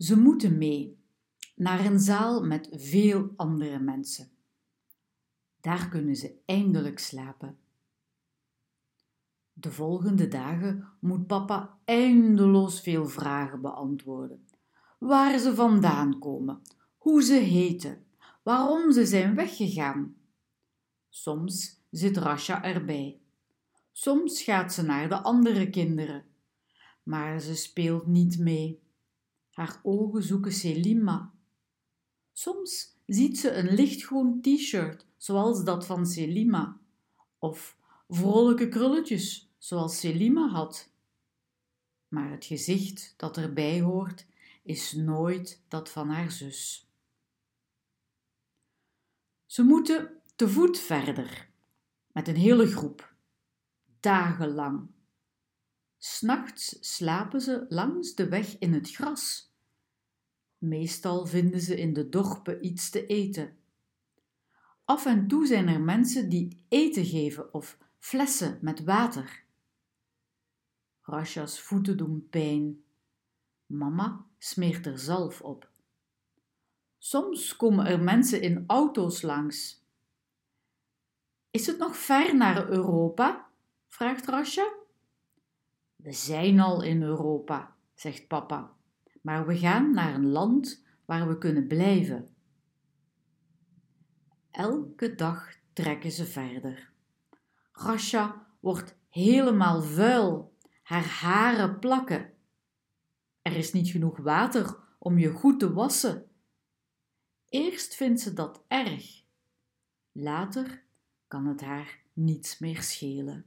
Ze moeten mee naar een zaal met veel andere mensen. Daar kunnen ze eindelijk slapen. De volgende dagen moet papa eindeloos veel vragen beantwoorden. Waar ze vandaan komen, hoe ze heten, waarom ze zijn weggegaan. Soms zit Rasha erbij. Soms gaat ze naar de andere kinderen, maar ze speelt niet mee. Haar ogen zoeken Selima. Soms ziet ze een lichtgroen t-shirt, zoals dat van Selima, of vrolijke krulletjes, zoals Selima had. Maar het gezicht dat erbij hoort, is nooit dat van haar zus. Ze moeten te voet verder, met een hele groep, dagenlang. S'nachts slapen ze langs de weg in het gras. Meestal vinden ze in de dorpen iets te eten. Af en toe zijn er mensen die eten geven of flessen met water. Rasha's voeten doen pijn. Mama smeert er zalf op. Soms komen er mensen in auto's langs. Is het nog ver naar Europa? vraagt Rasha. We zijn al in Europa, zegt papa, maar we gaan naar een land waar we kunnen blijven. Elke dag trekken ze verder. Rasha wordt helemaal vuil, haar haren plakken. Er is niet genoeg water om je goed te wassen. Eerst vindt ze dat erg. Later kan het haar niets meer schelen.